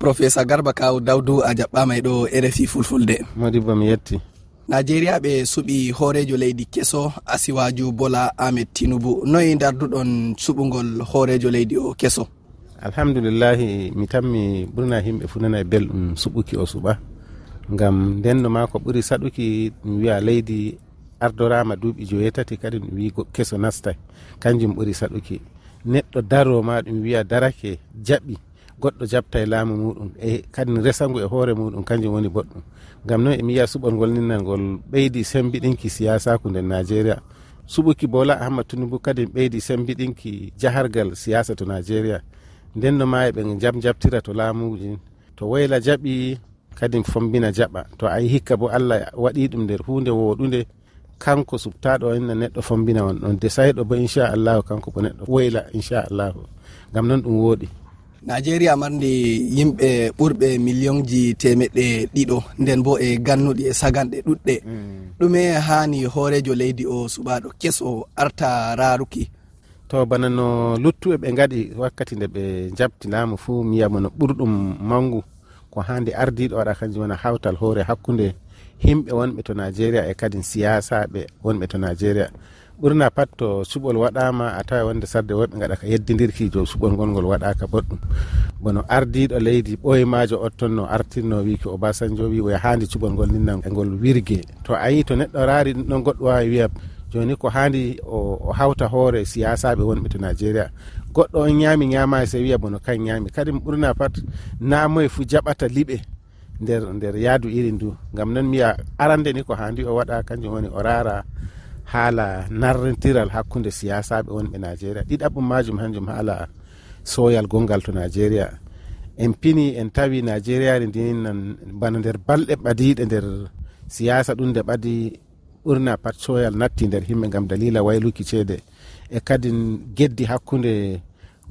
professeur garba kaw dawdou a jaɓɓama e ɗo rfi fulfulde. Modibo mi yetti. Nigéria ɓe suɓi hoorejo leydi keso asiwaju bola ahmed tinubu. Noyi darduɗon suɓugol hoorejo leydi o keso? Alhamdulillahi mi tanmi ɓurna himɓe fu nana e belɗum suɓuki o suɓa. Ngam ndenno ma ko ɓuri saɗuki mi wiya leydi ardorama duuɓi joyetati kadi ɗum wi keso nastay. Kanjum ɓuri saɗuki. Neɗɗo daroma ɗum wiya darake jaɓi. goɗɗo jabta e laamu muɗum e kadi resangu e hoore muɗum kanjum woni boɗɗum. Ngam noon emi yiya suɓolngol ninnalngol ɓeydi sembiɗinki siyasaku nder nigéria suɓuki bola ahmad tinubu kadi ɓeydi sembiɗinki jahargal siyasa to nigéria nden no ma e ɓe jam jabtira to laamuji to wayla jaɓi kadi fombina jaɓa. To ayi hikka bo allah waɗi ɗum nder hunde woɗunde kanko subtaɗo enna neɗɗo fombina on. Ɗon desayɗo bo inchallahu kanko bo neɗɗo woyla inchallahu ngam noon ɗum wooɗi nigéria marde yimɓe ɓurɓe million ji temeɗɗe ɗiɗo nden bo e gannuɗi e saganɗe ɗuɗɗe. Mm. Ɗume hani hoorejo leydi o suɓaɗo keso arta raruki to bana no luttuɓe ɓe gaɗi wakkati nde ɓe jabti laamu fuu miyama no ɓurɗum mangu ko hande ardiɗo waɗa kanjum wona hawtal hoore hakkude himɓe wonɓe to nigéria e kadi siyasaɓe wonɓe to nigéria ɓurna pat to suɓol waɗama a tawa wonde sarde woɓɓe gaɗa ka yeddidirki jo suɓol gonngol waɗaka boɗɗum. Bono ardiɗo leydi ɓoyemajo ottonno artirno wiki ko obasanjo wi oya handi cuɓol ngol ninna e ngol wirgue to ayi to neɗɗo raari ɗum ɗon goɗɗo wawi wiya joni ko handi o hawta hoore siyasaɓe wonɓe to nigéria goɗɗo on ñami ñama se wiya bono kan ñami kadi ɓurna pat namoye fu jaɓata liɓe nder nder yaadu iri ndu. Gam noon miya arande ni ko handi o waɗa kanjum woni o rara haala narrentiral hakkunde siyasaɓe wonɓe nigéria ɗiɗaɓum majum hanjum haala soyal gongal to nigéria en pini en tawi nigeriari ndinan bana nder balɗe ɓadiɗe nder siyasa ɗum nde ɓadi ɓurna pat soyal natti nder himɓe gam dalila wayluki ceede. E kadi geddi hakkunde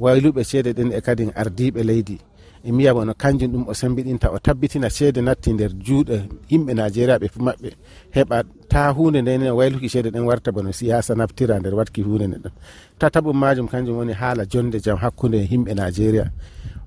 wayluɓe ceede ɗen e kadi ardiɓe leydi. emi wiyama no kanjum ɗum o sembiɗinta o tabbitina seede natti nder juuɗe yimɓe nigéria ɓe fo maɓɓe. Heɓa ta hunde nde ne wayluki seede ɗen warta bono siyasa naftira nder watki hunde nde ɗon. Tataɓum majum kanjum woni haala jonde jaam hakkude yimɓe e nigéria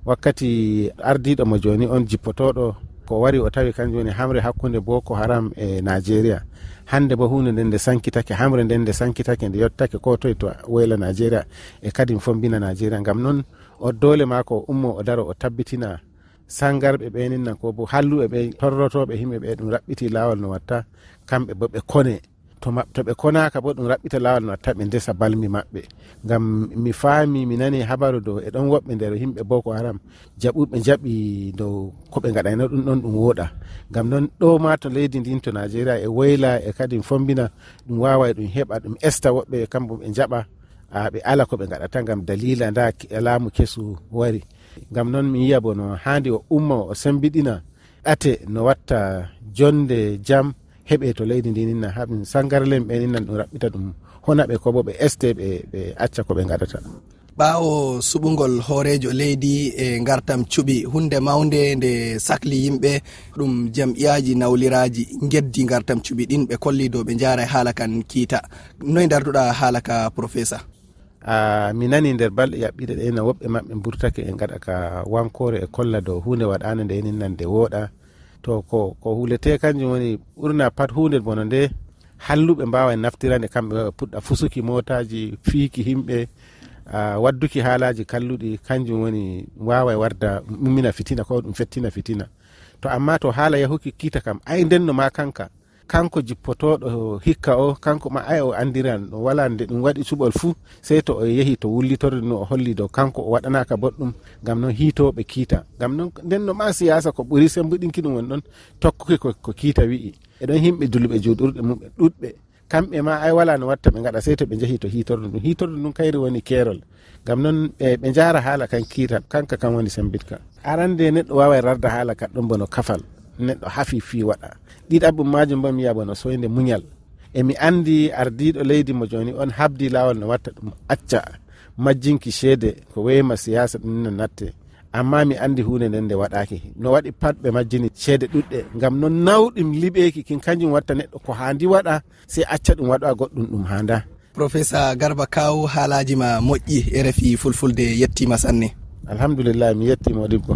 wakkati ardiɗo mo joni on jippotoɗo ko wari o tawi kanjum woni hamre hakkunde boko haram e nigéria hande bo hunde nden nde sankitake hamre nden nde sankitake nde yettake ko toye to woyla nigéria e kadi fombina nigéria gam noon o dole mako ummo o daro o tabbitina sangarɓe ɓeninna ko bo halluɓe ɓe torrotoɓe himɓe ɓe ɗum raɓɓiti lawol no watta kamɓe bo ɓe kone. To ɓe konaka bo ɗum raɓɓita lawol no watta ɓe ndesa balmi maɓɓe. Gam mi faami mi nani habaru dow e ɗon woɓɓe nder himɓe boko haram jaɓuɓe jaɓi dow koɓe gaɗayno e ɗum ɗon ɗum wooɗa. Gam noon ɗo ma to leydi ndin to nigéria e woyla e kadi fombina ɗum wawa ɗum heɓa ɗum esta woɓɓe kamɓum ɓe jaɓa. ɓe ala ko ɓe gaɗata gam dalila nda laamu kesu wari. Gam noon mi yiya bo no handi o umma o sembiɗina ɗate no watta jonde jam heɓe to leydi ndi ninna haɓe sangarlen ɓe ninnan ɗum raɓɓita ɗum hona ɓe ko bo ɓe este ɓe acca ko ɓe gaɗata ɓawo suɓugol hoorejo leydi e gartam cuɓi hunde mawde nde sahli yimɓe ɗum jam'iyaji nawliraji geddi gartam cuɓi ɗin ɓe kolli dow ɓe jara e haala kan kiita. Noye darduɗa haala ka professeur? Ah, mi nani nder balɗe yaɓɓiɗe ɗe na woɓɓe maɓɓe burtake en gaɗa ka wankore e kolla dow hunde waɗande nde ninande wooɗa. To ko ko hulete kanjum woni ɓurna pat hunde bono nde halluɓe mbawa e naftirande kamɓe puɗɗa fusuki motaji fiiki himɓe uh, wadduki haalaji kalluɗi kanjum woni wawa warda ummina fitina ko ɗum fettina fitina. To amma to haala yahuki kiita kam ay ndenno ma kanka? kanko jippotoɗo hikka o kanko ma ay o andiran o wala nde ɗum waɗi cuɓol fuu sey to o yehi to wullitorde no o holli dow kanko o waɗanaka boɗɗum gam noon hiitoɓe kiita. Gam noon nden no ma siyasa ko ɓuuri sembuɗinki ɗum woni ɗon tokkuki ko kiita wi'i. Eɗon himɓe dulɓe juɗurɗe mumɓe ɗuɗɓe. Kamɓe ma ay wala no watta ɓe gaɗa sey to ɓe jeehi to hitorde ɗum hitorde ɗum kayri woni keerol. Gam noon e, ɓe jaara haala kan kiita kanka kan woni sembitka. Arande neɗɗo wawa rarda haala kaɗɗon bono kafal. neɗɗo hafi fi waɗa. Ɗiɗaɓɓum majum bo mi wiya bono soyde muñal. Emi andi ardiɗo leydi mo joni on habdi lawol no watta ɗum acca majjinki ceede ko weyma siyasa ɗum no natte. Amma mi andi hunde nden nde waɗaki no waɗi pat ɓe majjini ceede ɗuɗɗe gam non nawɗum liɓeki kin kañum watta neɗɗo ko handi waɗa sey acca ɗum waɗa goɗɗum ɗum handa professeur garba kaw haalaji ma moƴƴi e refi fulfulde yettima sanne. Alhamdulillah mi yettima odibbo